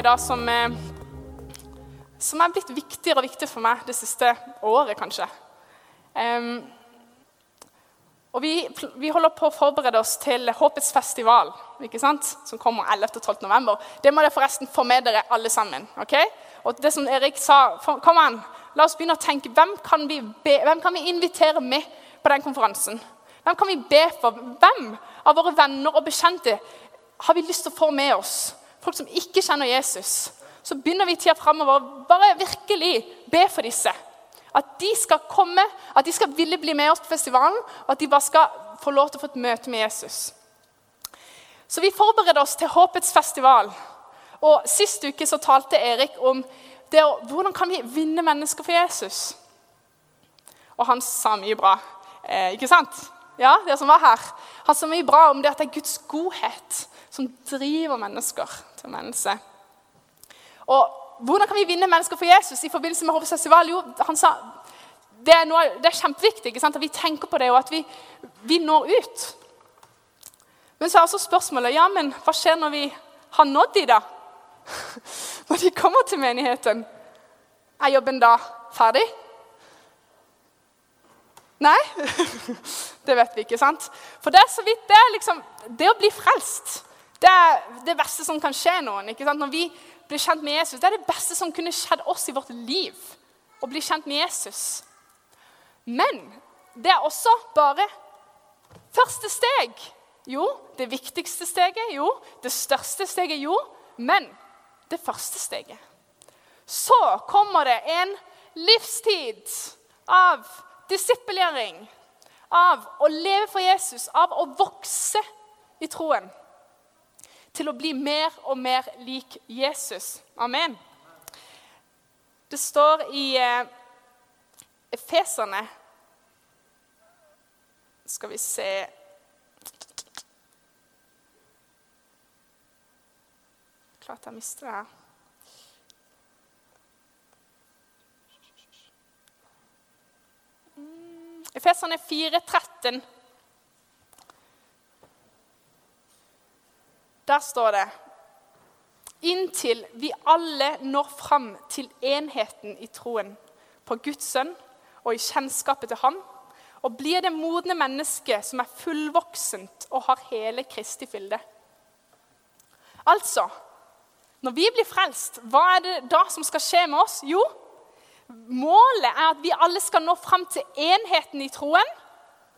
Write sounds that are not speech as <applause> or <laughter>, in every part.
tema da som, eh, som er blitt viktigere og viktigere for meg det siste året, kanskje. Um, og vi, vi, holder på å forberede oss til Håpets festival, ikke sant? som kommer 11. og 12. november. Det må dere forresten få med dere alle sammen. ok? Og det som Erik sa, kom an, La oss begynne å tenke hvem kan vi, be, hvem kan vi invitere med på den konferansen. Hvem kan vi be for? Hvem av våre venner og bekjente har vi lyst til å få med oss? Folk som ikke kjenner Jesus. Så begynner vi tida framover bare virkelig be for disse. At de skal komme, at de skal ville bli med oss på festivalen, og at de bare skal få lov til å få et møte med Jesus. Så vi forbereder oss til Håpets festival. Og Sist uke så talte Erik om det å, hvordan kan vi vinne mennesker for Jesus. Og han sa mye bra. Eh, ikke sant? Ja, det som var her. Han sa mye bra om det at det er Guds godhet som driver mennesker til menneske. Og hvordan kan vi vinne mennesker for Jesus i forbindelse med Hovefestival? Jo, han sa det er, noe, det er kjempeviktig at vi tenker på det, og at vi, vi når ut. Men så er også spørsmålet ja, men hva skjer når vi har nådd de da? <laughs> Når de kommer til menigheten, er jobben da ferdig? Nei? <laughs> Det vet vi ikke, sant? For det er så vidt det liksom, det å bli frelst det er det verste som kan skje noen. ikke sant? Når vi blir kjent med Jesus, Det er det beste som kunne skjedd oss i vårt liv. Å bli kjent med Jesus. Men det er også bare første steg. Jo, det viktigste steget. Jo, det største steget. Jo, men det første steget. Så kommer det en livstid av disippelgjøring, av å leve for Jesus, av å vokse i troen. Til å bli mer og mer lik Jesus. Amen. Det står i eh, Efeserne Skal vi se Klart jeg mister det her. Efeserne 4, 13. Der står det Inntil vi alle når fram til enheten i troen på Guds sønn og i kjennskapet til ham, og blir det modne mennesket som er fullvoksent og har hele Kristi fylde. Altså, når vi blir frelst, hva er det da som skal skje med oss? Jo, Målet er at vi alle skal nå fram til enheten i troen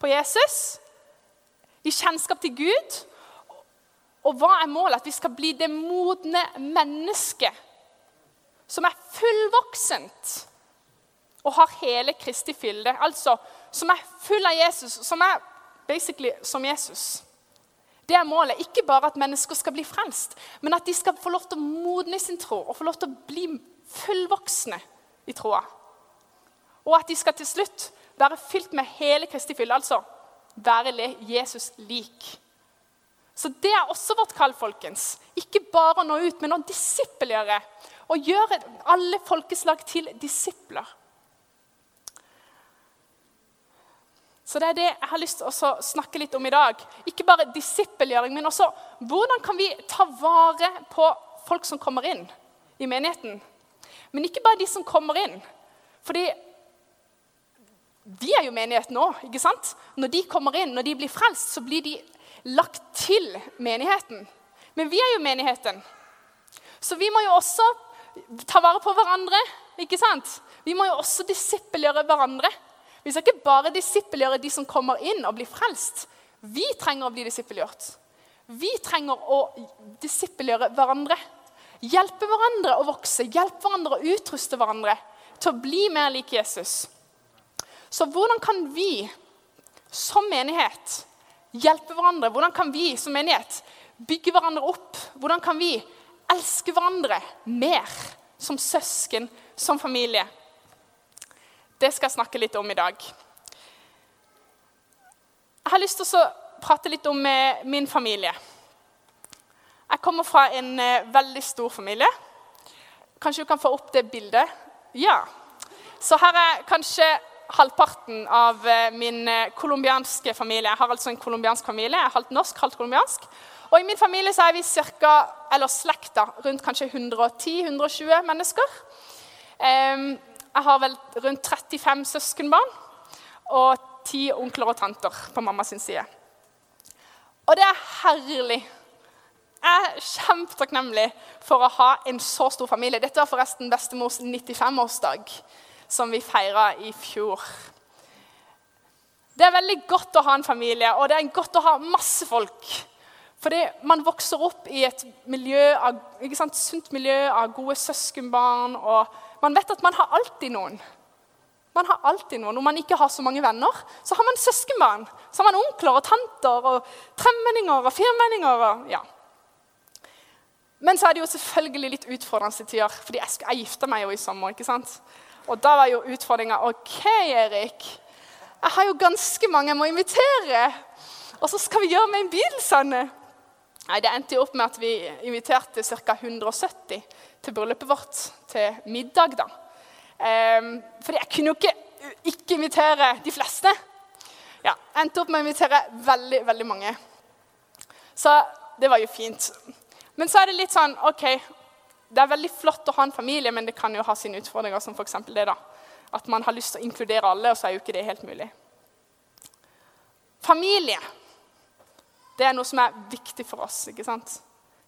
på Jesus, i kjennskap til Gud. Og hva er målet? At vi skal bli det modne mennesket som er fullvoksent og har hele Kristi fylde. Altså som er full av Jesus, som er basically som Jesus. Det er målet. Ikke bare at mennesker skal bli frelst, men at de skal få lov til å modne sin tro og få lov til å bli fullvoksne i troa. Og at de skal til slutt være fylt med hele Kristi fylde, altså være Jesus lik. Så det er også vårt kall, folkens. Ikke bare å nå ut, men å disippelgjøre. Og gjøre alle folkeslag til disipler. Så det er det jeg har lyst til å snakke litt om i dag. Ikke bare disippelgjøring, men også hvordan kan vi ta vare på folk som kommer inn i menigheten. Men ikke bare de som kommer inn. Fordi vi er jo menighet nå. ikke sant? Når de kommer inn, når de blir frelst, så blir de lagt til menigheten. Men vi er jo menigheten. Så vi må jo også ta vare på hverandre. ikke sant? Vi må jo også disippelgjøre hverandre. Vi skal ikke bare disippelgjøre de som kommer inn og blir frelst. Vi trenger å bli disippelgjort. Vi trenger å disippelgjøre hverandre. Hjelpe hverandre å vokse, hjelpe hverandre å utruste hverandre til å bli mer lik Jesus. Så hvordan kan vi som menighet hjelpe hverandre? Hvordan kan vi som menighet bygge hverandre opp? Hvordan kan vi elske hverandre mer som søsken, som familie? Det skal jeg snakke litt om i dag. Jeg har lyst til å prate litt om eh, min familie. Jeg kommer fra en eh, veldig stor familie. Kanskje du kan få opp det bildet? Ja. Så her er kanskje halvparten av eh, min eh, colombianske familie. Jeg har altså en colombiansk familie. Jeg er halvt norsk, halvt colombiansk. Og I min familie så er vi cirka, eller slekta rundt kanskje 110-120 mennesker. Jeg har vel rundt 35 søskenbarn og ti onkler og tanter på mammas side. Og det er herlig. Jeg er kjempetakknemlig for å ha en så stor familie. Dette var forresten bestemors 95-årsdag, som vi feira i fjor. Det er veldig godt å ha en familie, og det er godt å ha masse folk. Fordi man vokser opp i et miljø av, sant, sunt miljø av gode søskenbarn. Og man vet at man har alltid noen. Man har alltid noen. Når man ikke har så mange venner, så har man søskenbarn. Så har man onkler og tanter og tremenninger og firmenninger. Og, ja. Men så er det jo selvfølgelig litt utfordrende tider. fordi jeg, jeg gifta meg jo i sommer. ikke sant? Og da var jo utfordringa OK, Erik. Jeg har jo ganske mange jeg må invitere. Og så skal vi gjøre med en bil, Sanne. Nei, Det endte jo opp med at vi inviterte ca. 170 til bryllupet vårt. Til middag, da. Um, fordi jeg kunne jo ikke ikke invitere de fleste. Ja, Endte opp med å invitere veldig, veldig mange. Så det var jo fint. Men så er det litt sånn OK, det er veldig flott å ha en familie, men det kan jo ha sine utfordringer, som f.eks. det. da. At man har lyst til å inkludere alle, og så er jo ikke det helt mulig. Familie det er noe som er viktig for oss. ikke sant?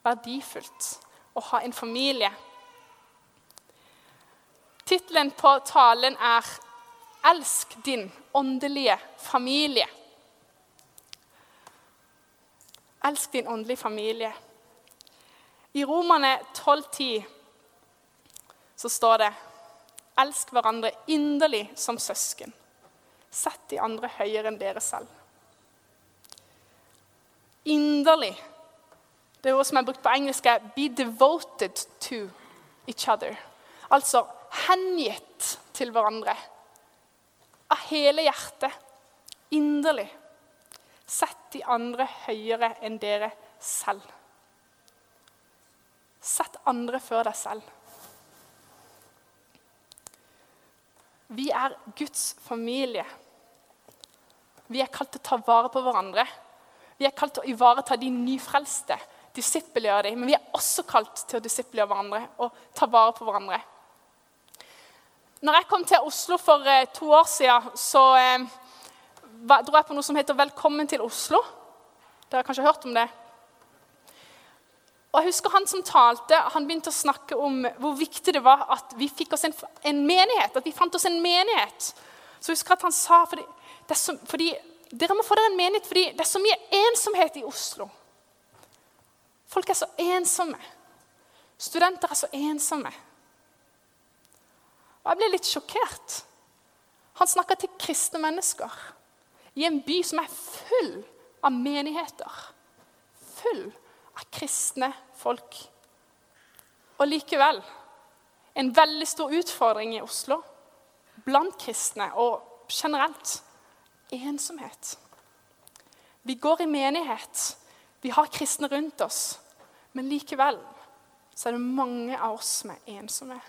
Verdifullt å ha en familie. Tittelen på talen er 'Elsk din åndelige familie'. Elsk din åndelige familie. I Romane 12,10 så står det Elsk hverandre inderlig som søsken. Sett de andre høyere enn dere selv. Inderlig. Det er ordet som er brukt på engelsk, er 'be devoted to each other'. Altså hengitt til hverandre. Av hele hjertet. Inderlig. Sett de andre høyere enn dere selv. Sett andre før deg selv. Vi er Guds familie. Vi er kalt til å ta vare på hverandre. Vi er kalt til å ivareta de nyfrelste, disippelgjøre dem. Men vi er også kalt til å disippelgjøre hverandre og ta vare på hverandre. Når jeg kom til Oslo for eh, to år siden, så eh, dro jeg på noe som heter 'Velkommen til Oslo'. Dere har kanskje hørt om det? Og jeg husker Han som talte, han begynte å snakke om hvor viktig det var at vi fikk oss en, en menighet. At vi fant oss en menighet. Så jeg husker at han sa fordi, så, fordi Dere må få dere en menighet fordi det er så mye ensomhet i Oslo. Folk er så ensomme. Studenter er så ensomme. Og jeg ble litt sjokkert. Han snakka til kristne mennesker i en by som er full av menigheter. Full av kristne folk. Og likevel en veldig stor utfordring i Oslo blant kristne og generelt ensomhet. Vi går i menighet, vi har kristne rundt oss, men likevel så er det mange av oss som er ensomme.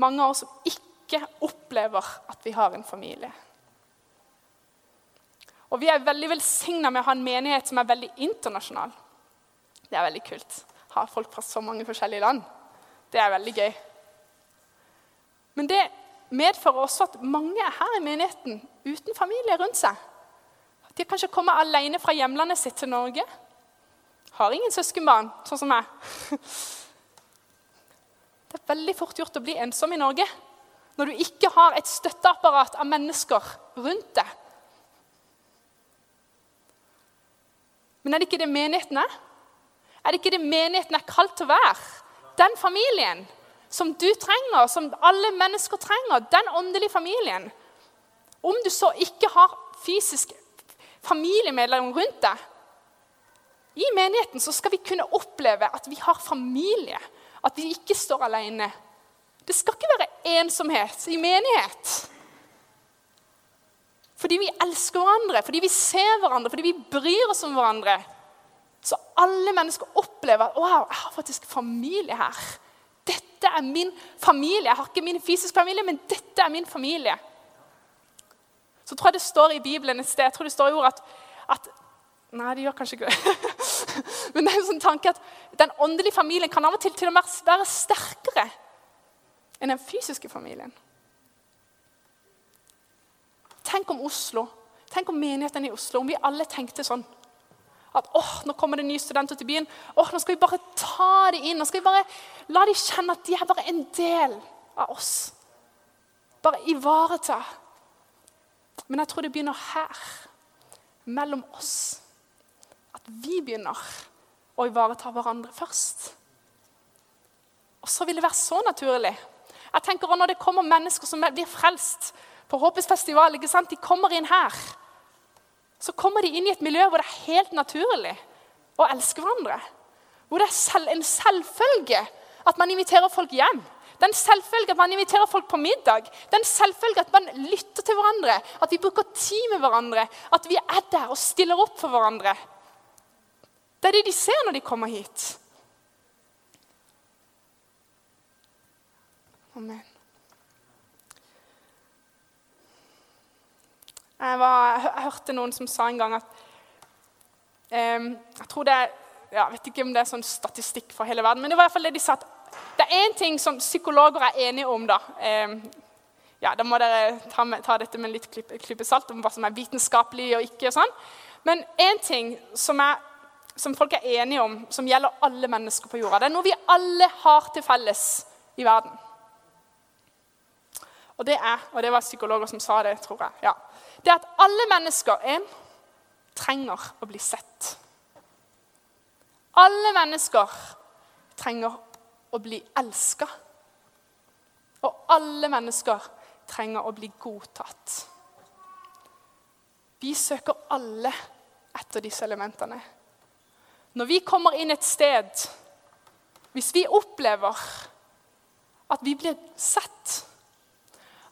Mange av oss som ikke opplever at vi har en familie. Og vi er veldig velsigna med å ha en menighet som er veldig internasjonal. Det er veldig kult. Ha folk fra så mange forskjellige land. Det er veldig gøy. Men det medfører også at mange er her i menigheten uten familie rundt seg. De har kanskje kommet alene fra hjemlandet sitt til Norge. Har ingen søskenbarn, sånn som meg. <laughs> Det er veldig fort gjort å bli ensom i Norge når du ikke har et støtteapparat av mennesker rundt deg. Men er det ikke det menigheten er? Er det ikke det menigheten er kalt til å være? Den familien som du trenger, som alle mennesker trenger. Den åndelige familien. Om du så ikke har fysisk familiemedlem rundt deg I menigheten så skal vi kunne oppleve at vi har familie. At vi ikke står alene. Det skal ikke være ensomhet i menighet. Fordi vi elsker hverandre, fordi vi ser hverandre, fordi vi bryr oss om hverandre. Så alle mennesker opplever at wow, jeg har faktisk familie her. Dette er min familie. Jeg har ikke min fysiske familie, men dette er min familie. Så tror jeg det står i Bibelen et sted jeg tror det står i ordet at, at Nei, det gjør kanskje ikke det. <laughs> Men det er en sånn tanke at den åndelige familien kan av og til til og med være sterkere enn den fysiske familien. Tenk om Oslo, tenk om menigheten i Oslo, om vi alle tenkte sånn. At åh, nå kommer det nye studenter til byen. åh, Nå skal vi bare ta dem inn. Nå skal vi bare La dem kjenne at de er bare en del av oss. Bare ivareta. Men jeg tror det begynner her, mellom oss. At vi begynner å ivareta hverandre først. Og så vil det være så naturlig. Jeg tenker også Når det kommer mennesker som blir frelst på Håpets festival, ikke sant? de kommer inn her, så kommer de inn i et miljø hvor det er helt naturlig å elske hverandre. Hvor det er en selvfølge at man inviterer folk hjem. Det er en selvfølge at man inviterer folk på middag. Det er en selvfølge at man lytter til hverandre, at vi bruker tid med hverandre, at vi er der og stiller opp for hverandre. Det er det de ser når de kommer hit. Amen. Jeg, var, jeg, hørte noen som sa en gang at um, Jeg tror det jeg vet ikke om det er sånn statistikk for hele verden, men det var i hvert fall det de sa at det er én ting som psykologer er enige om. da. Um, ja, Da må dere ta, med, ta dette med litt klype salt om hva som er vitenskapelig og ikke. og sånn. Men én ting som er som folk er enige om, som gjelder alle mennesker på jorda. Det er noe vi alle har til felles i verden. Og det er, og det var psykologer som sa det, tror jeg. ja, Det er at alle mennesker en, trenger å bli sett. Alle mennesker trenger å bli elska. Og alle mennesker trenger å bli godtatt. Vi søker alle etter disse elementene. Når vi kommer inn et sted, hvis vi opplever at vi blir sett,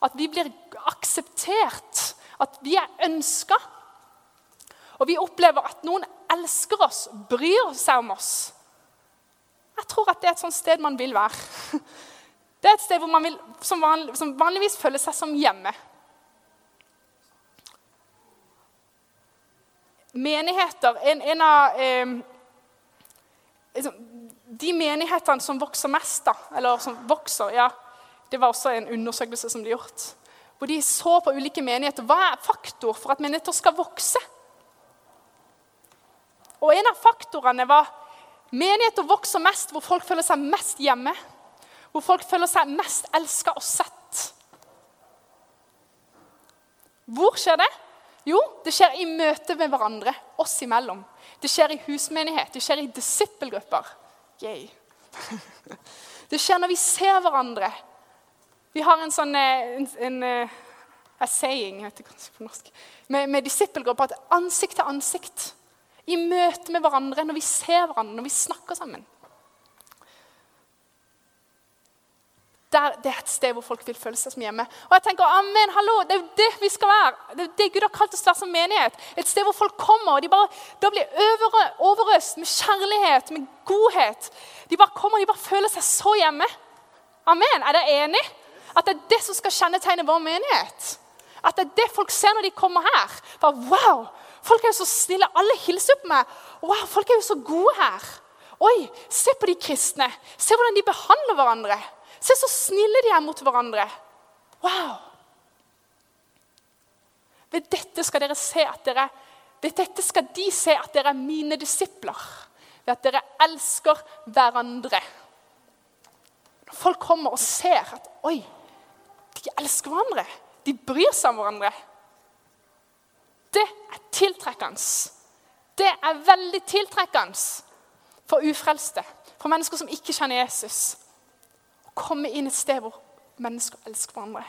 at vi blir akseptert, at vi er ønska, og vi opplever at noen elsker oss, bryr seg om oss Jeg tror at det er et sånt sted man vil være. <laughs> Det er et sted hvor man vil, som, vanlig, som vanligvis føler seg som hjemme. Menigheter En, en av eh, liksom, De menighetene som vokser mest, da, eller som vokser ja, Det var også en undersøkelse som ble gjort. Hvor de så på ulike menigheter. Hva er faktor for at menigheter skal vokse? Og En av faktorene var menigheter vokser mest hvor folk føler seg mest hjemme. Hvor folk føler seg mest elska og sett. Hvor skjer det? Jo, det skjer i møte med hverandre, oss imellom. Det skjer i husmenighet, det skjer i disippelgrupper. Yay. <laughs> Det skjer når vi ser hverandre. Vi har en sånn en, en, en, eh, saying jeg vet ikke på norsk, med, med disippelgrupper at ansikt til ansikt. I møte med hverandre, når vi ser hverandre, når vi snakker sammen. Der, det er et sted hvor folk vil føle seg som hjemme. Og jeg tenker, amen, hallo, Det er jo det vi skal være. Det er det Gud har kalt oss til som menighet. Et sted hvor folk kommer og de bare da blir overøst med kjærlighet, med godhet. De bare kommer og de bare føler seg så hjemme. Amen. Er dere enig? At det er det som skal kjennetegne vår menighet. At det er det folk ser når de kommer her. Bare, wow, Folk er jo så snille. Alle hilser på meg. Wow, folk er jo så gode her. Oi, se på de kristne. Se hvordan de behandler hverandre. Se så snille de er mot hverandre. Wow! Ved dette skal dere se at dere ved dette skal de se at dere er mine disipler. Ved at dere elsker hverandre. Når folk kommer og ser at oi, de elsker hverandre, de bryr seg om hverandre Det er tiltrekkende. Det er veldig tiltrekkende for ufrelste, for mennesker som ikke kjenner Jesus Å komme inn et sted hvor mennesker elsker hverandre.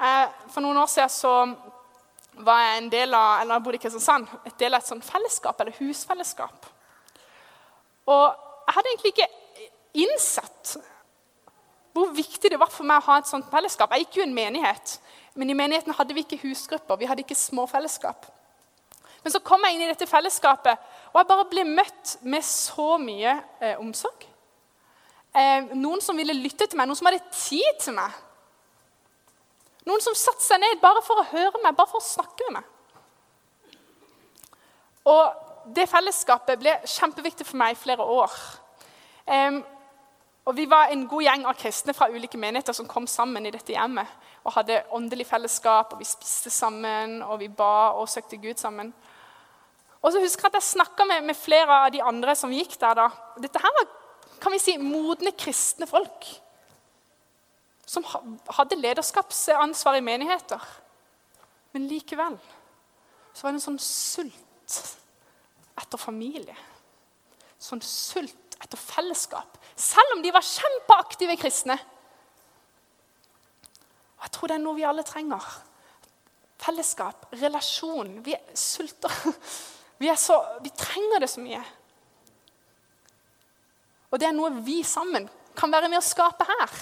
Eh, for noen år siden så var jeg en del av eller jeg bodde i Kristiansand, et del av et sånt fellesskap, eller husfellesskap. Og jeg hadde egentlig ikke innsett hvor viktig det var for meg å ha et sånt fellesskap. Jeg gikk jo i en menighet, men i menigheten hadde vi ikke husgrupper. Vi hadde ikke små fellesskap. Men så kom jeg inn i dette fellesskapet, og jeg bare ble møtt med så mye eh, omsorg. Eh, noen som ville lytte til meg, noen som hadde tid til meg. Noen som satte seg ned bare for å høre meg, bare for å snakke med meg. Og det fellesskapet ble kjempeviktig for meg i flere år. Um, og Vi var en god gjeng av kristne fra ulike menigheter som kom sammen i dette hjemmet. Og hadde åndelig fellesskap, og vi spiste sammen, og vi ba og søkte Gud sammen. Og så husker jeg at jeg snakka med, med, flere av de andre som gikk der. da. Dette her var kan vi si, modne kristne folk. Som hadde lederskapsansvar i menigheter. Men likevel så var det en sånn sult etter familie. Sånn sult etter fellesskap. Selv om de var kjempeaktive kristne. Og jeg tror det er noe vi alle trenger. Fellesskap, relasjon. Vi sulter. <laughs> Vi, så, vi trenger det så mye. Og det er noe vi sammen kan være med å skape her.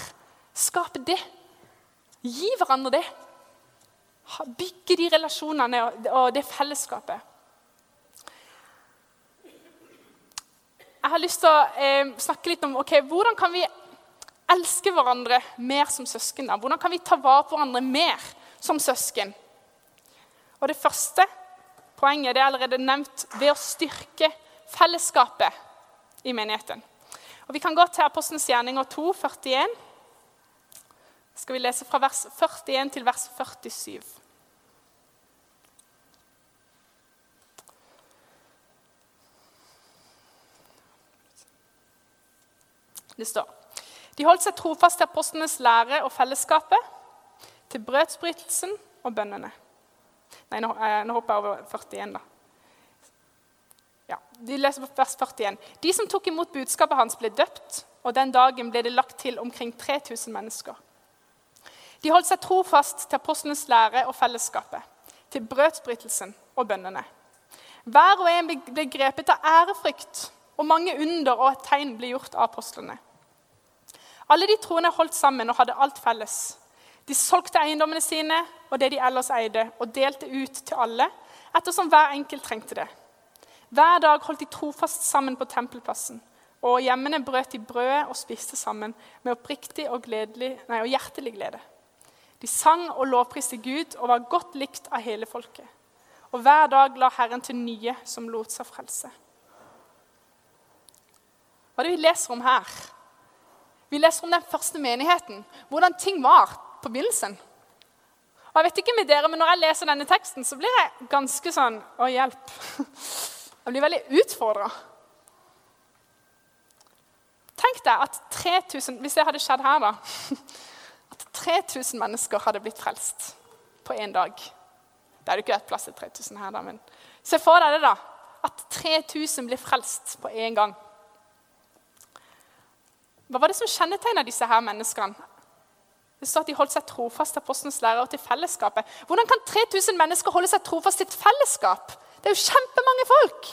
Skape det. Gi hverandre det. Bygge de relasjonene og det fellesskapet. Jeg har lyst til å eh, snakke litt om okay, hvordan kan vi elske hverandre mer som søsken. Da? Hvordan kan vi ta vare på hverandre mer som søsken? Og Det første poenget det er allerede nevnt ved å styrke fellesskapet i menigheten. Og Vi kan gå til Apostelens gjerninger 2, 41. Skal vi lese fra vers 41 til vers 47. Det står De holdt seg trofast til apostlenes lære og fellesskapet, til brødsbrytelsen og bønnene. Nei, nå, eh, nå hopper jeg over 41, da. Ja, de leser på vers 41. De som tok imot budskapet hans, ble døpt, og den dagen ble det lagt til omkring 3000 mennesker. De holdt seg trofast til apostlenes lære og fellesskapet, til brødsbrytelsen og bønnene. Hver og en ble grepet av ærefrykt, og mange under og tegn ble gjort av apostlene. Alle de troende holdt sammen og hadde alt felles. De solgte eiendommene sine og det de ellers eide, og delte ut til alle, ettersom hver enkelt trengte det. Hver dag holdt de trofast sammen på tempelplassen, og hjemmene brøt de brødet og spiste sammen med oppriktig og, nei, og hjertelig glede. De sang og lovpriste Gud og var godt likt av hele folket. Og hver dag la Herren til nye som lot seg frelse. Hva er det vi leser om her? Vi leser om den første menigheten, hvordan ting var på begynnelsen. Og jeg vet ikke med dere, men Når jeg leser denne teksten, så blir jeg ganske sånn Å, hjelp. <laughs> Jeg blir veldig utfordra. Tenk deg at 3000 Hvis det hadde skjedd her, da <laughs> At 3000 mennesker hadde blitt frelst på én dag. Det hadde ikke vært plass til 3000 her, da, men se for deg det, da. At 3000 blir frelst på én gang. Hva var det som kjennetegna disse her menneskene? Det står at De holdt seg trofast til apostelens lærer og til fellesskapet. Hvordan kan 3000 mennesker holde seg trofast til et fellesskap? Det er jo kjempemange folk!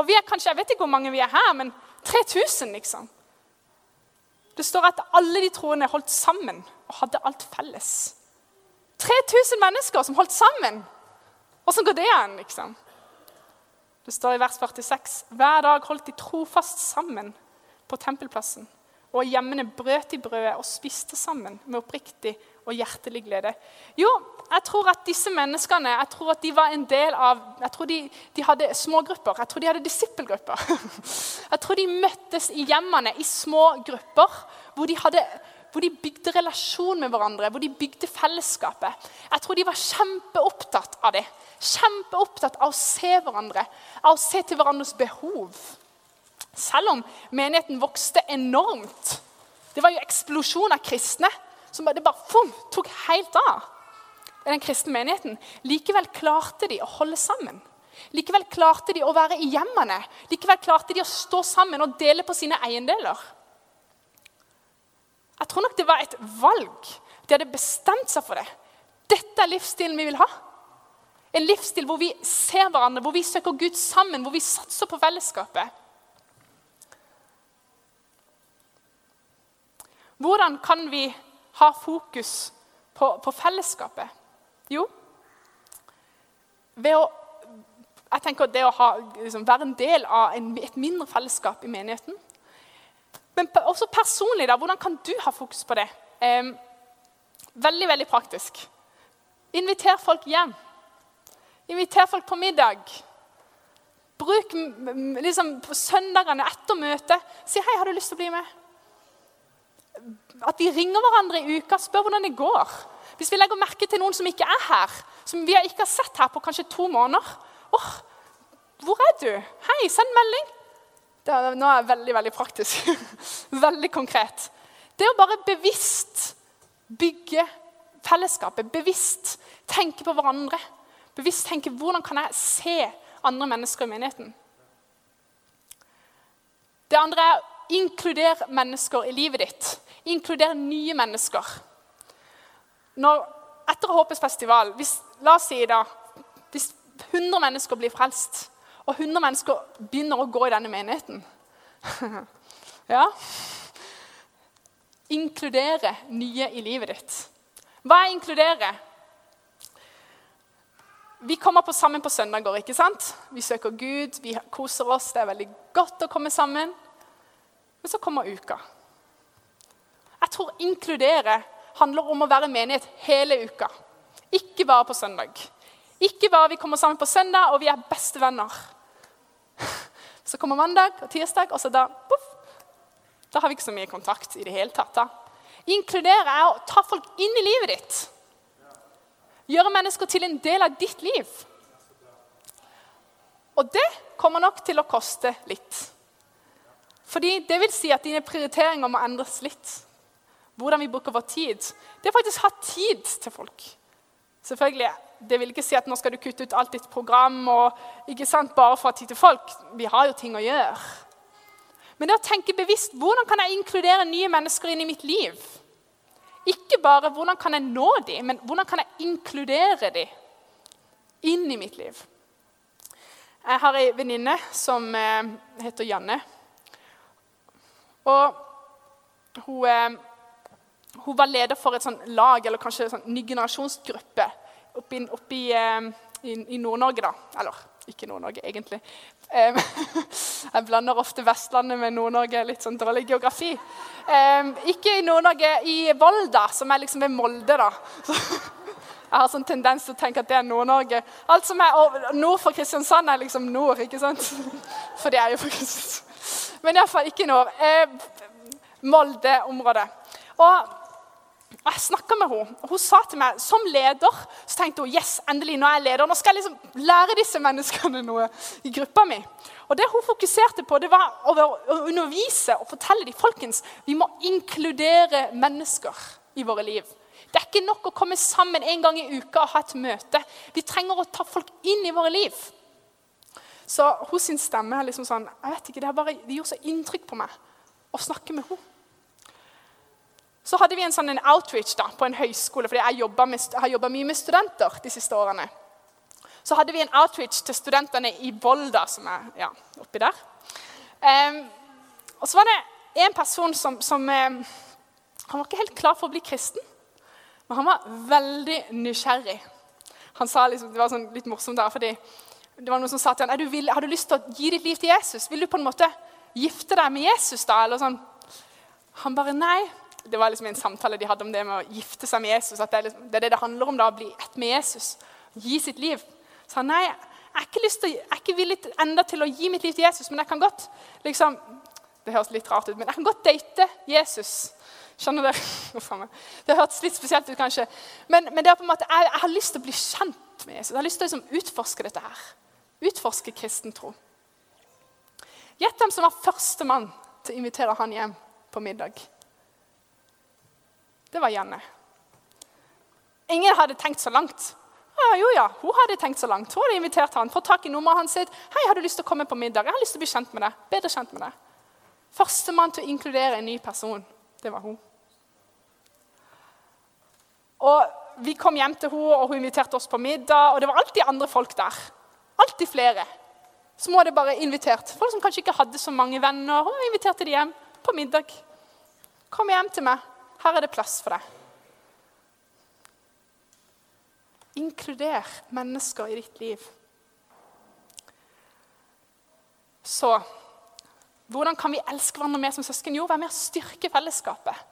Og vi er kanskje, Jeg vet ikke hvor mange vi er her, men 3000, liksom. Det står at alle de troende holdt sammen og hadde alt felles. 3000 mennesker som holdt sammen! Åssen går det an, liksom? Det står i vers 46.: Hver dag holdt de trofast sammen på tempelplassen og hjemmene brøt de brødet og spiste sammen med oppriktig og hjertelig glede. Jo, jeg tror at disse menneskene jeg tror at de var en del av Jeg tror de, de hadde smågrupper. Jeg tror de hadde disippelgrupper. <laughs> Jeg tror de møttes i hjemmene i små grupper hvor de, hadde, hvor de bygde relasjon med hverandre, hvor de bygde fellesskapet. Jeg tror de var kjempeopptatt av det. Kjempeopptatt av å se hverandre, av å se til hverandres behov. Selv om menigheten vokste enormt. Det var jo eksplosjon av kristne. som Det bare fum, tok helt av i den kristne menigheten. Likevel klarte de å holde sammen. Likevel klarte de å være i hjemmene. Likevel klarte de å stå sammen og dele på sine eiendeler. Jeg tror nok det var et valg. De hadde bestemt seg for det. Dette er livsstilen vi vil ha. En livsstil hvor vi ser hverandre, hvor vi søker Gud sammen, hvor vi satser på fellesskapet. Hvordan kan vi ha fokus på, på fellesskapet? Jo, ved å jeg tenker det å ha, liksom, være en del av en, et mindre fellesskap i menigheten. Men også personlig, da, hvordan kan du ha fokus på det? Eh, Veldig, veldig praktisk. Inviter folk hjem. Inviter folk på middag. Bruk liksom, søndagene etter møtet. Si 'Hei, har du lyst til å bli med?' At vi ringer hverandre i uka, og spør hvordan det går. Hvis vi legger merke til noen som ikke er her, som vi ikke har sett her på kanskje to måneder oh, hvor er du? Hei, send melding. Er, nå er jeg veldig veldig praktisk. <laughs> veldig konkret. Det å bare bevisst bygge fellesskapet, bevisst tenke på hverandre, bevisst tenke hvordan kan jeg se andre mennesker i menigheten. Det andre er å inkludere mennesker i livet ditt. Inkluder nye mennesker. Når, etter Håpets festival, hvis, la oss si da, hvis 100 mennesker blir frelst, og 100 mennesker begynner å gå i denne menigheten <laughs> Ja Inkludere nye i livet ditt. Hva er inkludere? Vi kommer på sammen på søndager. ikke sant? Vi søker Gud, vi koser oss. Det er veldig godt å komme sammen. Men så kommer uka. Jeg tror inkludere handler om å være menighet hele uka. Ikke bare på søndag. Ikke bare vi kommer sammen på søndag og vi er bestevenner. Så kommer mandag og tirsdag, og så da puff, Da har vi ikke så mye kontakt i det hele tatt. da. Inkludere er å ta folk inn i livet ditt. Gjøre mennesker til en del av ditt liv. Og det kommer nok til å koste litt. Fordi det vil si at dine prioriteringer må endres litt. Hvordan vi bruker vår tid. Det er faktisk å ha tid til folk. Selvfølgelig, Det vil ikke si at nå skal du kutte ut alt ditt program og ikke sant, bare for å ha tid til folk. Vi har jo ting å gjøre. Men det å tenke bevisst hvordan kan jeg inkludere nye mennesker inn i mitt liv? Ikke bare hvordan kan jeg nå dem, men hvordan kan jeg inkludere dem inn i mitt liv? Jeg har ei venninne som eh, heter Janne. Og hun, eh, hun, var leder for et sånt lag, eller kanskje en sånn ny generasjonsgruppe, oppi i, eh, i, i Nord-Norge. da. Eller ikke Nord-Norge, egentlig. <laughs> Jeg blander ofte Vestlandet med Nord-Norge. Litt sånn dårlig geografi. Ikke i Nord-Norge, i Volda, som er liksom ved Molde. da. <laughs> Jeg har sånn tendens til å tenke at det er Nord-Norge. Alt som er nord for Kristiansand, er liksom nord. ikke sant? <laughs> For det er jo for Kristiansand. Men iallfall ikke nord. Molde-området. Og og Jeg snakka med henne, hun sa til meg som leder så tenkte hun, yes, endelig, nå er jeg leder, nå skal jeg liksom lære disse menneskene noe i gruppa mi. Og Det hun fokuserte på, det var å undervise og fortelle dem folkens, vi må inkludere mennesker i våre liv. Det er ikke nok å komme sammen en gang i uka og ha et møte. Vi trenger å ta folk inn i våre liv. Så hos sin stemme er liksom sånn, jeg vet ikke, Det, bare, det gjorde så inntrykk på meg å snakke med henne. Så hadde vi en sånn en outreach da, på en høyskole, fordi jeg, har jobba mye med studenter de siste årene. Så hadde vi en outreach til studentene i Volda, som er ja, oppi der. Um, og så var det en person som, som um, Han var ikke helt klar for å bli kristen, men han var veldig nysgjerrig. Han sa liksom, Det var sånn litt morsomt der, fordi det var noen som sa til han, vil, har du lyst til å gi ditt liv til Jesus. Vil du på en måte gifte deg med Jesus da? Eller sånn. Han bare nei det var liksom en samtale de hadde om det med å gifte seg med Jesus. at Det er, liksom, det, er det, det handler om, da, å bli ett med Jesus. Gi sitt liv. Så han nei, jeg er ikke, lyst til, jeg er ikke villig enda til å gi mitt liv til Jesus, men jeg kan godt liksom, Det høres litt rart ut, men jeg kan godt date Jesus. Skjønner dere? <laughs> Det hørtes litt spesielt ut, kanskje. Men, men det er på en måte, jeg, jeg, har lyst til å bli kjent med Jesus. Jeg har lyst til å liksom, utforske dette her. Utforske kristen tro. Gjett hvem som var førstemann til å invitere han hjem på middag det var Janne. Ingen hadde tenkt så langt. Ja, jo ja, Hun hadde tenkt så langt. Hun hadde invitert han, fått tak i nummeret hans. sitt. 'Hei, har du lyst til å komme på middag?' 'Jeg har lyst til å bli kjent med deg.' Bedre kjent med deg. Førstemann til å inkludere en ny person, det var hun. Og Vi kom hjem til henne, og hun inviterte oss på middag. Og det var alltid andre folk der. Alltid flere. Hun hadde bare invitert folk som kanskje ikke hadde så mange venner. Hun inviterte de hjem på middag. Kom hjem til meg. Her er det plass for deg. Inkluder mennesker i ditt liv. Så hvordan kan vi elske hverandre mer som søsken? Jo, vær med å styrke fellesskapet.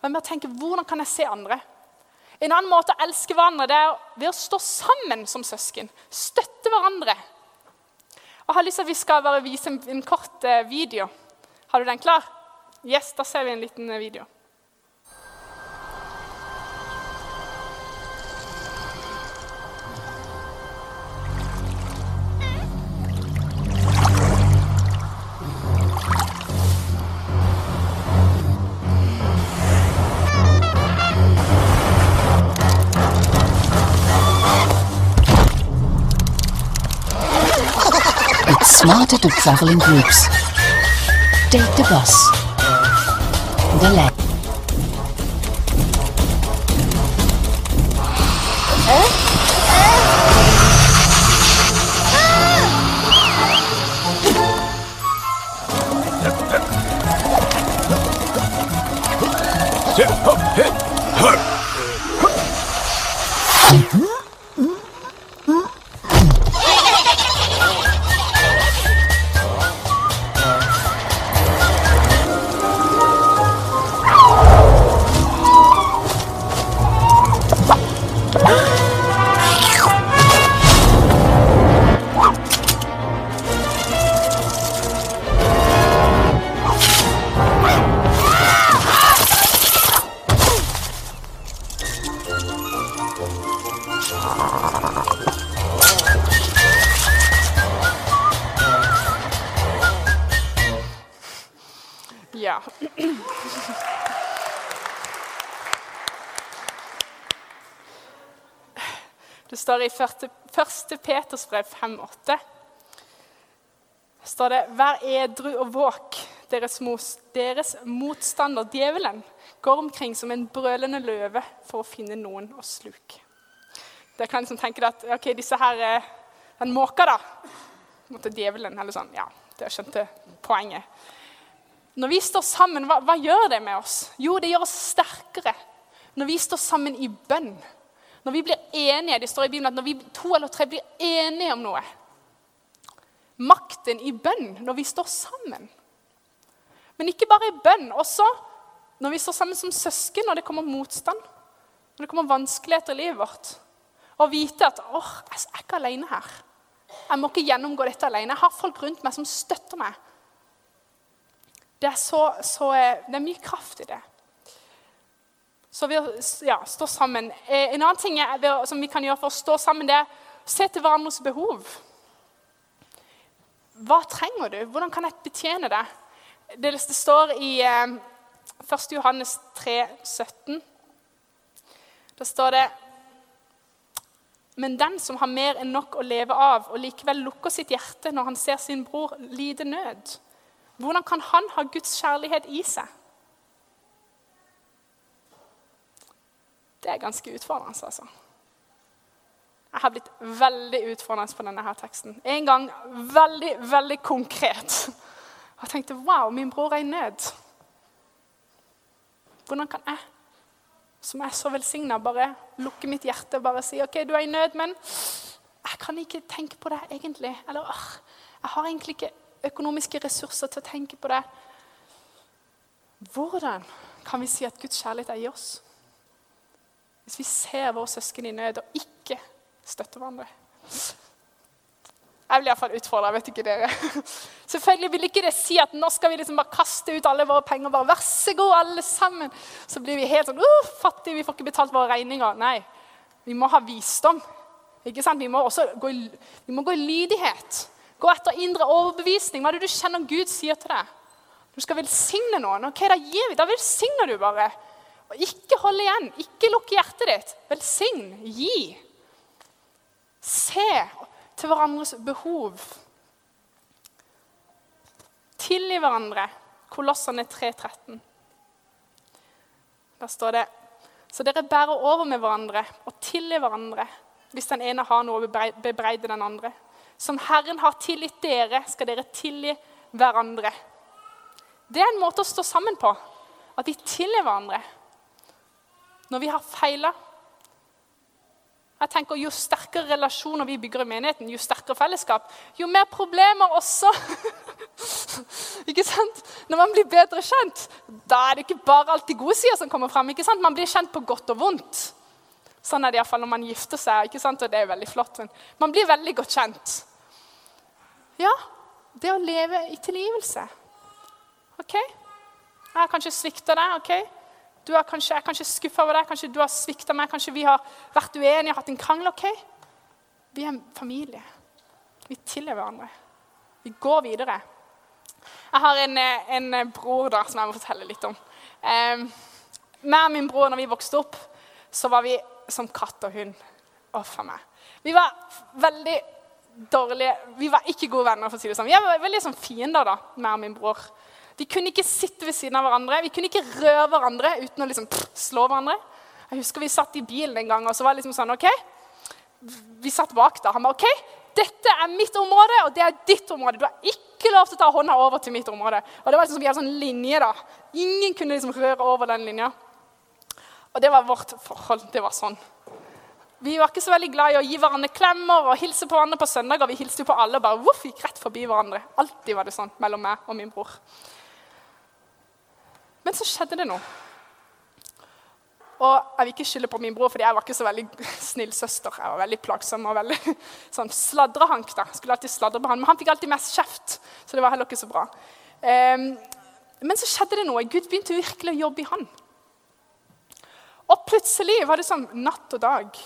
Vær med å tenke hvordan kan jeg se andre? En annen måte å elske hverandre det er ved å stå sammen som søsken. Støtte hverandre. Jeg har lyst til at vi skal bare vise en, en kort eh, video. Har du den klar? Yes, da ser vi en liten eh, video. Smarter to travel in groups. Take the bus. The leg. 5,8. står det Vær edru og våk. Deres, mos, deres motstander, djevelen, går omkring som en brølende løve for å finne noen å sluke. Dere kan liksom tenke at ok, disse her, eh, den måka, da. Måtte djevelen, eller sånn. Ja, dere skjønte poenget. Når vi står sammen, hva, hva, gjør det med oss? Jo, det gjør oss sterkere. Når vi står sammen i bønn. Når vi blir enige, Det står i Bibelen at når vi to eller tre blir enige om noe Makten i bønn når vi står sammen. Men ikke bare i bønn, også når vi står sammen som søsken når det kommer motstand. Når det kommer vanskeligheter i livet vårt. Å vite at åh, jeg er ikke alene her. Jeg må ikke gjennomgå dette alene. Jeg har folk rundt meg som støtter meg. Det er, så, så, det er mye kraft i det. Så ved å ja, stå sammen En annen ting er, som vi kan gjøre for å stå sammen, det er å se til hverandres behov. Hva trenger du? Hvordan kan jeg betjene? Det, det står i eh, 1. Johannes 3, 17. Da står det Men den som har mer enn nok å leve av, og likevel lukker sitt hjerte når han ser sin bror lide nød, hvordan kan han ha Guds kjærlighet i seg? Det er ganske utfordrende, altså. Jeg har blitt veldig utfordrende på denne her teksten. En gang veldig, veldig konkret. Jeg tenkte wow, min bror er i nød. Hvordan kan jeg, som er så velsigna, bare lukke mitt hjerte og bare si OK, du er i nød, men jeg kan ikke tenke på det egentlig. Eller jeg har egentlig ikke økonomiske ressurser til å tenke på det. Hvordan kan vi si at Guds kjærlighet er i oss? Hvis vi ser våre søsken i nød og ikke støtter hverandre. Jeg blir iallfall jeg Vet ikke dere. <laughs> Selvfølgelig vil ikke det si at nå skal vi liksom bare kaste ut alle våre penger. bare, Vær så god, alle sammen. Så blir vi helt sånn uh, fattige, vi får ikke betalt våre regninger. Nei, vi må ha visdom. Ikke sant? Vi må også gå i, vi må gå i lydighet. Gå etter indre overbevisning. Hva er det du kjenner Gud sier til deg? Du skal velsigne noen. ok, Da gir vi, da velsigner du bare. Og ikke hold igjen. Ikke lukk hjertet ditt. Velsign. Gi. Se til hverandres behov. Tilgi hverandre. Kolossene 3.13. Der står det Så dere bærer over med hverandre og tilgi hverandre hvis den ene har noe å bebreide den andre. Som Herren har tilgitt dere, skal dere tilgi hverandre. Det er en måte å stå sammen på. At vi tilgir hverandre. Når vi har feila. Jeg tenker Jo sterkere relasjoner vi bygger i menigheten, jo sterkere fellesskap, jo mer problemer også. <laughs> ikke sant? Når man blir bedre kjent, da er det ikke bare alltid gode sider som kommer fram. ikke sant? Man blir kjent på godt og vondt. Sånn er det iallfall når man gifter seg. ikke sant? Og det er veldig flott. Men man blir veldig godt kjent. Ja, det å leve i tilgivelse. OK? Jeg har kanskje svikta deg. ok? Er kanskje, jeg er kanskje skuffa over deg, kanskje du har svikta meg, kanskje vi har vært uenige og hatt en krangel. ok? Vi er en familie. Vi tilgir hverandre. Vi går videre. Jeg har en, en, bror da, som jeg må fortelle litt om. Eh, og min bror, når vi vokste opp, så var vi som katt og hund. Uff a meg. Vi var veldig dårlige Vi var ikke gode venner. for å si det sånn. Vi var veldig sånn fiender, da, meg og min bror. Vi kunne ikke sitte ved siden av hverandre, vi kunne ikke røre hverandre uten å liksom slå hverandre. Jeg husker Vi satt i bilen en gang, og så var det liksom sånn OK. Vi satt bak da. Han ba OK, dette er mitt område, og det er ditt område. Du har ikke lov til å ta hånda over til mitt område. Og det var liksom som Vi hadde sånn linje. da. Ingen kunne liksom røre over den linja. Og det var vårt forhold. Det var sånn. Vi var ikke så veldig glad i å gi hverandre klemmer og hilse på hverandre på søndager. Vi hilste jo på alle og bare voff, gikk rett forbi hverandre. Alltid var det sånn mellom meg og min bror. Men så skjedde det noe. Og jeg vil ikke skylde på min bror, fordi jeg var ikke så veldig <laughs> snill søster. Jeg var veldig plagsom og veldig <laughs> sånn sladrehank. da. Skulle alltid sladre på han, Men han fikk alltid mest kjeft, så det var heller ikke så bra. Um, men så skjedde det noe. Gud begynte virkelig å jobbe i han. Og plutselig var det sånn natt og dag,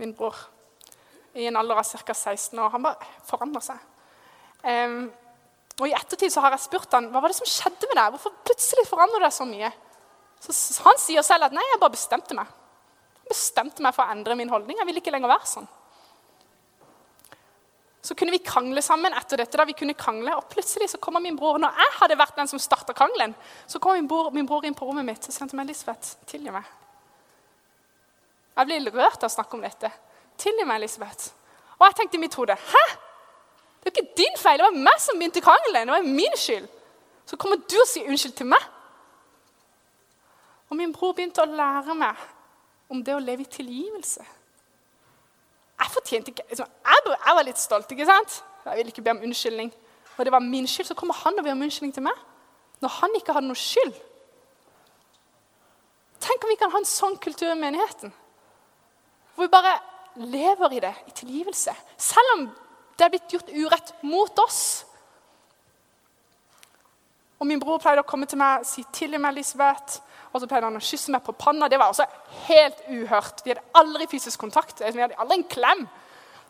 min bror, i en alder av ca. 16 år. Han bare forandra seg. Um, og I ettertid så har jeg spurt han, hva var det som skjedde med deg. Hvorfor plutselig forandrer du deg så mye? Så, Han sier selv at nei, jeg bare bestemte meg. Jeg bestemte meg for å endre min holdning. Jeg ville ikke lenger være sånn. Så kunne vi krangle sammen etter dette. da vi kunne krangle, Og plutselig så kommer min bror. Når jeg hadde vært den som starta krangelen, så kommer min bror, min bror inn på rommet mitt og sier til meg, Elisabeth, tilgi meg. Jeg blir rørt av å snakke om dette. Tilgi meg, Elisabeth. Og jeg tenkte i mitt hode Hæ? Det er ikke din feil. Det var meg som begynte krangelen. Det var min skyld. Så kommer du og sier unnskyld til meg. Og min bror begynte å lære meg om det å leve i tilgivelse. Jeg fortjente ikke liksom, jeg, var litt stolt, ikke sant? Jeg ville ikke be om unnskyldning. Og det var min skyld. Så kommer han og ber om unnskyldning til meg. Når han ikke hadde noe skyld. Tenk om vi kan ha en sånn kultur i menigheten. Hvor vi bare lever i det, i tilgivelse. Selv om det er blitt gjort urett mot oss. Og Min bror pleide å komme til meg og si 'til meg, Elisabeth'. Og så pleide han å kysse meg på panna. Det var også helt uhørt. Vi hadde aldri fysisk kontakt. Vi hadde aldri en klem.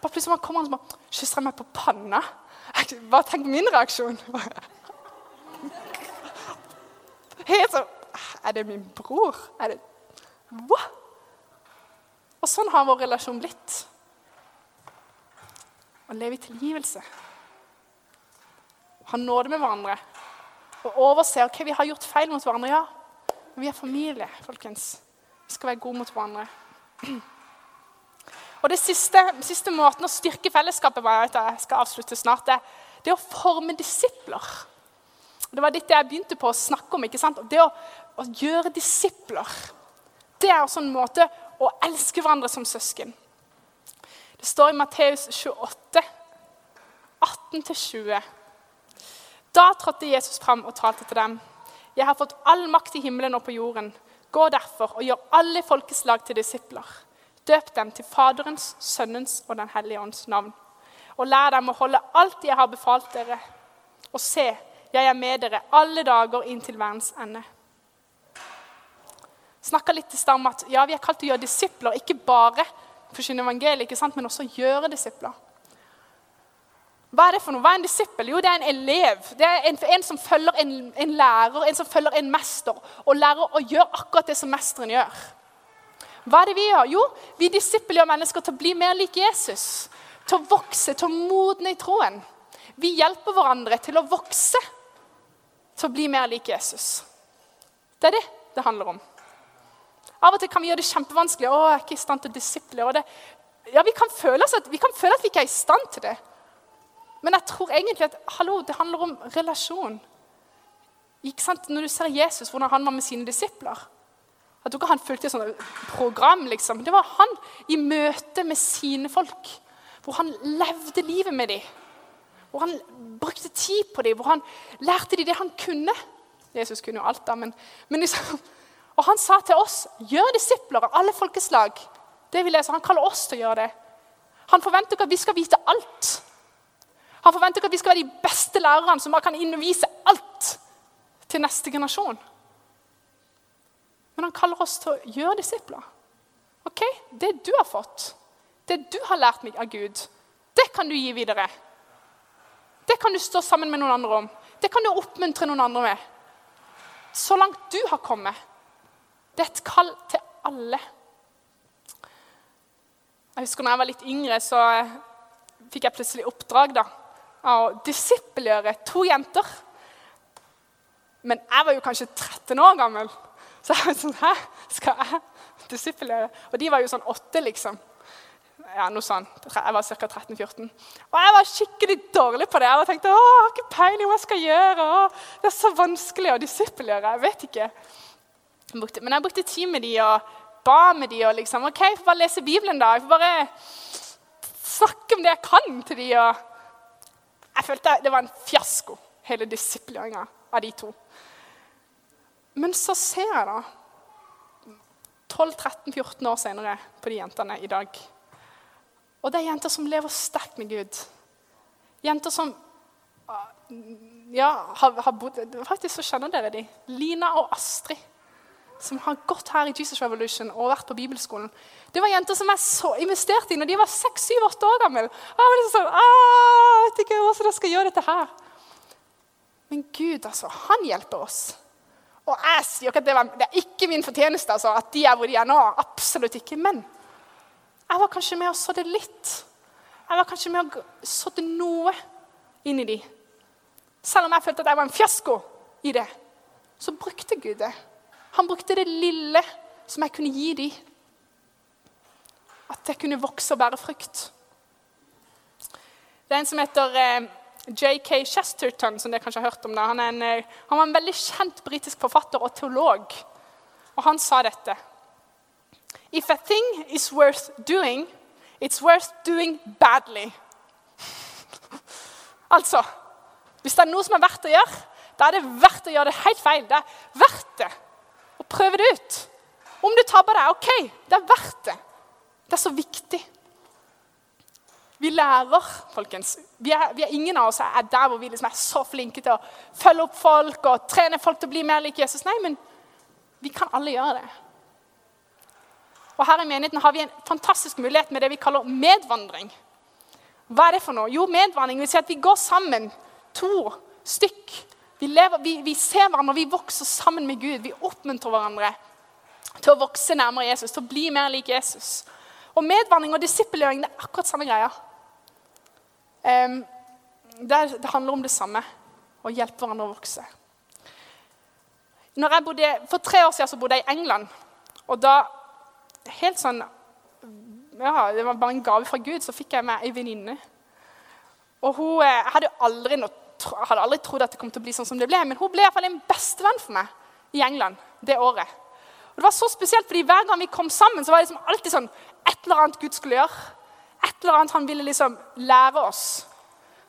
Bare plutselig kommer han og kysser meg på panna. <laughs> Bare tenk min reaksjon. <laughs> Helt sånn Er det min bror? Er det Hva? Og sånn har vår relasjon blitt og leve i tilgivelse. Ha nåde med hverandre og overse ok, vi har gjort feil mot hverandre. Ja, men vi er familie, folkens. Vi skal være gode mot hverandre. Og det siste, siste måten å styrke fellesskapet på, jeg skal avslutte snart, det, det er å forme disipler. Det var dette jeg begynte på å snakke om. ikke sant? Det å, å gjøre disipler, det er også en måte å elske hverandre som søsken. Det står i Matteus 28, 18-20. Da trådte Jesus fram og talte til dem. Jeg har fått all makt i himmelen og på jorden. Gå derfor og gjør alle folkeslag til disipler. Døp dem til Faderens, Sønnens og Den hellige ånds navn. Og lær dem å holde alt jeg har befalt dere. Og se, jeg er med dere alle dager inn til verdens ende. Snakka litt i stad om at ja, vi er kalt til å gjøre disipler, ikke bare forkynne evangeliet, ikke sant? men også gjøre disipler. Hva er det for noe? Hva er en disippel? Jo, det er en elev. Det er en, en som følger en, en, lærer, en som følger en mester, og lærer å gjøre akkurat det som mesteren gjør. Hva er det vi gjør? Jo, vi disippelgjør mennesker til å bli mer lik Jesus. Til å vokse, til å modne i troen. Vi hjelper hverandre til å vokse, til å bli mer lik Jesus. Det er det det handler om. Av og til kan vi gjøre det kjempevanskelig. å, jeg er ikke i stand til å disiplinere. Ja, vi kan, føle at, vi kan føle at vi ikke er i stand til det. Men jeg tror egentlig at hallo, det handler om relasjon. Ikke sant? Når du ser Jesus, hvordan han var med sine disipler At ikke han fulgte et sånt program. liksom. Det var han i møte med sine folk. Hvor han levde livet med dem. Hvor han brukte tid på dem, hvor han lærte dem det han kunne. Jesus kunne jo alt, da, men, men liksom, og han sa til oss, gjør disipler av alle folkeslag. Det vi leser, Han kaller oss til å gjøre det. Han forventer ikke at vi skal vite alt. Han forventer ikke at vi skal være de beste lærerne som kan innvise alt til neste generasjon. Men han kaller oss til å gjøre disipler. Ok, Det du har fått, det du har lært meg av Gud, det kan du gi videre. Det kan du stå sammen med noen andre om. Det kan du oppmuntre noen andre med. Så langt du har kommet. Det er et kall til alle. Jeg husker når jeg var litt yngre, så fikk jeg plutselig oppdrag da, av å disippelgjøre to jenter. Men jeg var jo kanskje 13 år gammel. Så jeg var sånn Hæ, skal jeg disippelgjøre? Og de var jo sånn åtte, liksom. Ja, noe sånn. Jeg var ca. 13-14. Og jeg var skikkelig dårlig på det. Jeg tenkte å, jeg har ikke peiling hva jeg skal gjøre. Å, det er så vanskelig å disippelgjøre. Jeg vet ikke. Men jeg brukte tid med de og ba med de og liksom OK, jeg får bare lese Bibelen, da. Jeg får bare snakke om det jeg kan til de. Og jeg følte det var en fiasko, hele disippelgjøringa av de to. Men så ser jeg da 12-13-14 år senere på de jentene i dag. Og det er jenter som lever sterkt med Gud. Jenter som ja, har, har bodd Faktisk så kjenner dere de. Lina og Astrid, som har gått her i Jesus Revolution og vært på bibelskolen. Det var jenter som jeg så investerte i når de var 6-7-8 år gamle. Jeg var liksom sånn, jeg vet ikke hvordan jeg skal gjøre dette her. Men Gud, altså, han hjelper oss. Og jeg sier ikke at det, var, det er ikke min fortjeneste altså, at de er hvor de er nå. Absolutt ikke. Men jeg var kanskje med og sådde litt. Jeg var kanskje med og sådde noe inn i de. Selv om jeg følte at jeg var en fiasko i det, så brukte Gud det. Han brukte det lille som jeg kunne gi dem. At jeg kunne vokse og bære frukt. Det er en som heter eh, J.K. Chesterton, som dere kanskje har hørt om. Han, en, eh, han var en veldig kjent britisk forfatter og teolog. Og han sa dette. If a thing is worth doing, it's worth doing badly. <laughs> altså Hvis det er noe som er verdt å gjøre, da er det verdt å gjøre det helt feil. Det er verdt det å prøve det ut. Om du tabber deg, OK, det er verdt det. Det er så viktig. Vi lærer, folkens. Vi er, vi er ingen av oss er der hvor vi liksom er så flinke til å følge opp folk og trene folk til å bli mer lik Jesus. Nei, men vi kan alle gjøre det. Og her i menigheten har vi en fantastisk mulighet med det vi kaller medvandring. Hva er det for noe? Jo, medvandring vil si at vi går sammen, to stykk. Vi, lever, vi, vi ser hverandre, vi vokser sammen med Gud. Vi oppmuntrer hverandre til å vokse nærmere Jesus, til å bli mer lik Jesus. Og medvandring og disippelgjøring det er akkurat samme greia. Um, det, det, handler om det samme. Å hjelpe hverandre å vokse. Bodde, for tre år siden bodde jeg i England. og da helt sånn ja, Det var bare en gave fra Gud. Så fikk jeg meg ei venninne. Og hun eh, hadde aldri, noe, hadde aldri trodd at det kom til å bli sånn som det ble, men hun ble i hvert fall en bestevenn for meg i England det året. Og Det var så spesielt, fordi Hver gang vi kom sammen, så var det liksom alltid sånn et eller annet Gud skulle gjøre. Et eller annet han ville liksom lære oss.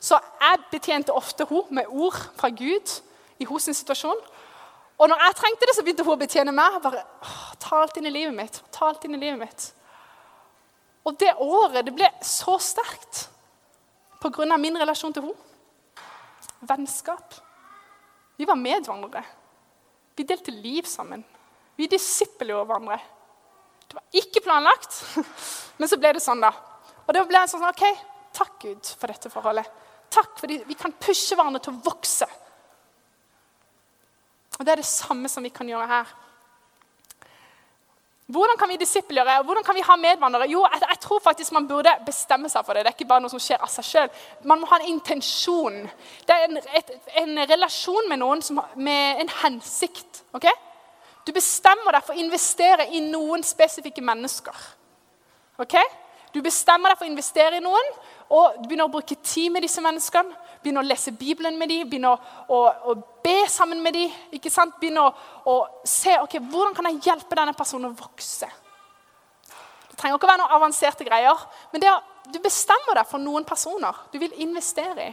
Så jeg betjente ofte hun med ord fra Gud i hennes situasjon. Og når jeg trengte det, så begynte hun å betjene meg. bare, Ta alt inn i livet mitt. ta alt inn i livet mitt. Og det året det ble så sterkt pga. min relasjon til henne. Vennskap. Vi var medvandrere. Vi delte liv sammen. Vi disippelgjorde hverandre. Det var ikke planlagt, <laughs> men så ble det sånn, da. Og da ble jeg sånn OK, takk Gud for dette forholdet. Takk fordi vi kan pushe hverandre til å vokse. Og Det er det samme som vi kan gjøre her. Hvordan kan vi disippelgjøre? Hvordan kan vi ha medvandrere? Jo, jeg, jeg, tror faktisk man burde bestemme seg for det. Det er ikke bare noe som skjer av seg sjøl. Man må ha en intensjon. Det er en, et, en relasjon med noen som, med en hensikt. ok? Du bestemmer deg for å investere i noen spesifikke mennesker. ok? Du bestemmer deg for å investere i noen, og du begynner å bruke tid med disse menneskene. Begynner å lese Bibelen med dem, begynne å, å, be sammen med dem. ikke sant? Begynne å, å se ok, hvordan kan jeg hjelpe denne personen å vokse. Det trenger ikke å være noen avanserte greier, men er, du bestemmer deg for noen personer du vil investere i.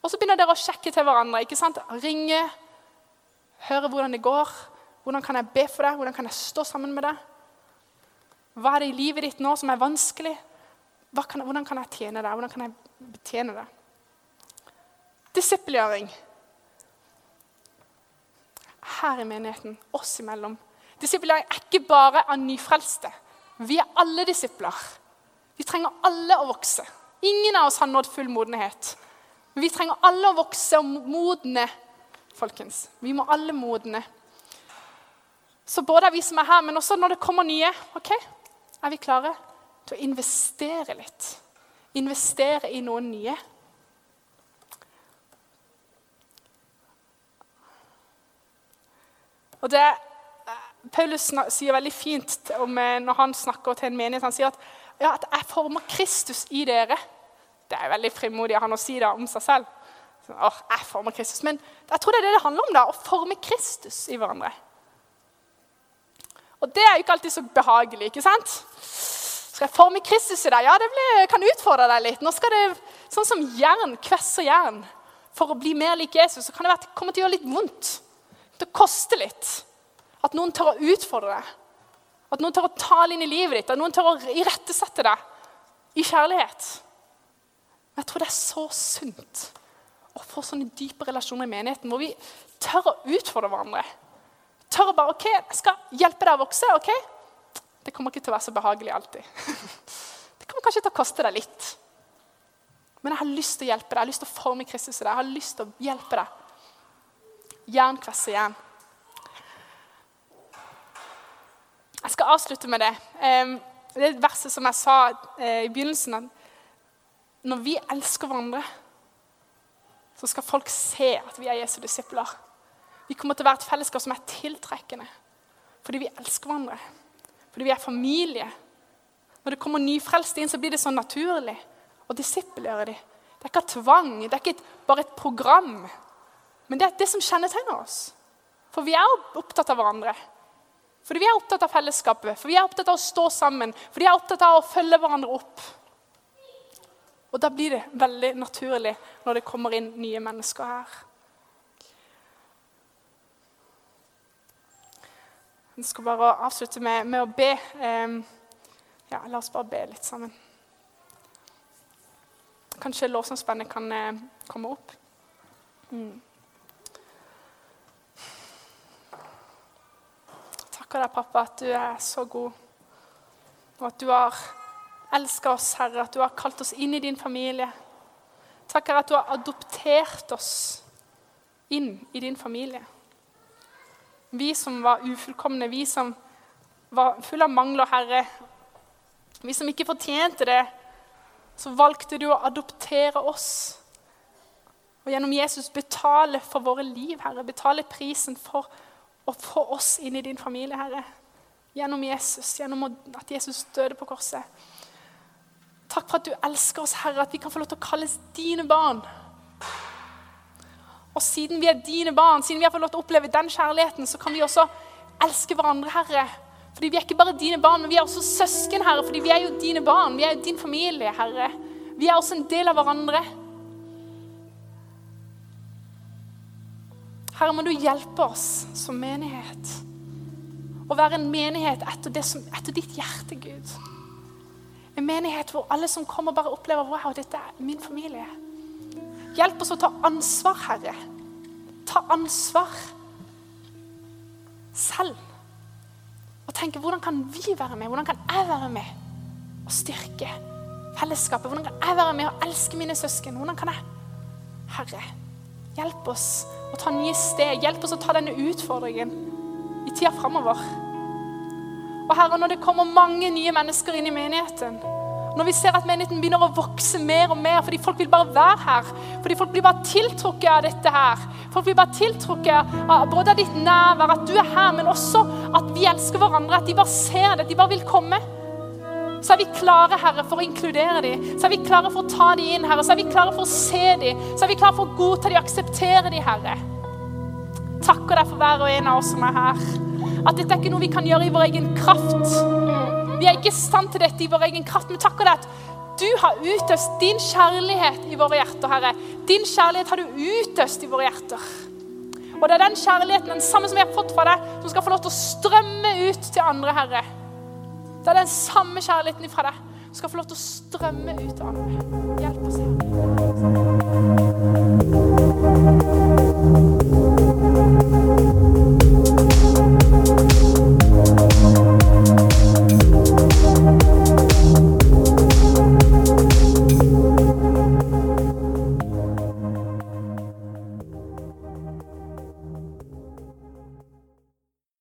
Og så begynner dere å sjekke til hverandre. ikke sant? Ringe, høre hvordan det går. Hvordan kan jeg be for deg? Hvordan kan jeg stå sammen med deg? Hva er det i livet ditt nå som er vanskelig? Kan, hvordan kan jeg tjene deg? Hvordan kan jeg betjene deg? Disippelgjøring. Her i menigheten, oss imellom. Disippelgjøring er ikke bare av nyfrelste. Vi er alle disipler. Vi trenger alle å vokse. Ingen av oss har nådd full modenhet. Men vi trenger alle å vokse og modne, folkens. Vi må alle modne. Så både vi som er her, men også når det kommer nye, ok, er vi klare til å investere litt. Investere i noen nye. Og det eh, Paulus sier veldig fint om, eh, når han snakker til en menighet. Han sier at, ja, at 'jeg former Kristus i dere'. Det er veldig frimodig av han å si det om seg selv. Så, å, jeg former Kristus. Men jeg tror det er det det handler om. da, Å forme Kristus i hverandre. Og det er jo ikke alltid så behagelig. ikke sant? Skal jeg forme Kristus i deg? Ja, det blir, kan utfordre deg litt. Nå skal det, Sånn som jern kvesser jern for å bli mer lik Jesus, så kan det være, at det kommer til å gjøre litt vondt. Det koster litt. At noen tør å utfordre deg. At noen tør å tale inn i livet ditt. At noen tør å irettesette deg i kjærlighet. Men jeg tror det er så sunt å få sånne dype relasjoner i menigheten hvor vi tør å utfordre hverandre. Tør å bare OK, jeg skal hjelpe deg å vokse. ok? Det kommer ikke til å være så behagelig alltid. <laughs> Det kommer kanskje til å koste deg litt. Men jeg har lyst til å hjelpe deg. Jeg har lyst til å forme Kristus i deg. Jeg har lyst til å hjelpe deg. Jern kvesser jern. Jeg skal avslutte med det. Det er et verset som jeg sa eh, i begynnelsen. Når vi elsker hverandre, så skal folk se at vi er Jesu disipler. Vi kommer til å være et fellesskap som er tiltrekkende. Fordi vi elsker hverandre. Fordi vi er familie. Når det kommer nyfrelste inn, så blir det sånn naturlig å disippelgjøre dem. Det er ikke tvang, det er ikke bare et program. Men det er det som kjennetegner oss. For vi er opptatt av hverandre. Fordi vi er opptatt av fellesskapet, for vi er opptatt av å stå sammen, for vi er opptatt av å følge hverandre opp. Og da blir det veldig naturlig når det kommer inn nye mennesker her. Jeg skal bare avslutte med, med å be. Ja, la oss bare be litt sammen. Kanskje lovsangsbandet kan eh, komme opp. Mm. Takker deg, pappa, at du er så god. Og at du har elska oss, Herre, at du har kalt oss inn i din familie. Takk, Herre, at du har adoptert oss inn i din familie. Vi som var ufullkomne, vi som var fulle av mangler, Herre. Vi som ikke fortjente det, så valgte du å adoptere oss. Og gjennom Jesus betale for våre liv, Herre. Betale prisen for og få oss inn i din familie, Herre. Gjennom Jesus, gjennom at Jesus døde på korset. Takk for at du elsker oss, Herre, at vi kan få lov til å kalles dine barn. Og siden vi er dine barn, siden vi har fått lov til å oppleve den kjærligheten, så kan vi også elske hverandre, Herre. Fordi vi er ikke bare dine barn, men vi er også søsken, Herre. Fordi vi er jo dine barn. Vi er jo din familie, Herre. Vi er også en del av hverandre. Herre, må du hjelpe oss som menighet å være en menighet etter, som, etter, ditt hjerte, Gud. En menighet hvor alle som kommer, bare opplever wow, dette er min familie. Hjelp oss å ta ansvar, Herre. Ta ansvar selv. Og tenke hvordan kan vi være med? Hvordan kan jeg være med og styrke fellesskapet? Hvordan kan jeg være med og elske mine søsken? Hvordan kan jeg? Herre, hjelp oss og ta nye steg. Hjelp oss å ta denne utfordringen i tida framover. Og Herre, når det kommer mange nye mennesker inn i menigheten, når vi ser at menigheten begynner å vokse mer og mer fordi folk vil bare være her, fordi folk blir bare tiltrukket av dette her Folk blir bare tiltrukket av både ditt nærvær, at du er her, men også at vi elsker hverandre, at de bare ser det, at de bare vil komme så er vi klare, Herre, for å inkludere dem. Så er vi klare for å ta dem inn, Herre. Så er vi klare for å se dem. Så er vi klare for å godta dem og akseptere dem, Herre. Takker deg for hver og en av oss som er her. At dette er ikke noe vi kan gjøre i vår egen kraft. Vi er ikke i stand til dette i vår egen kraft, men takker deg at du har utøst din kjærlighet i våre hjerter, Herre. Din kjærlighet har du utøst i våre hjerter. Og det er den kjærligheten, den samme som vi har fått fra deg, som skal få lov til å strømme ut til andre, Herre. Der den samme kjærligheten ifra deg Du skal få lov til å strømme ut av andre. Hjelp oss, Herre.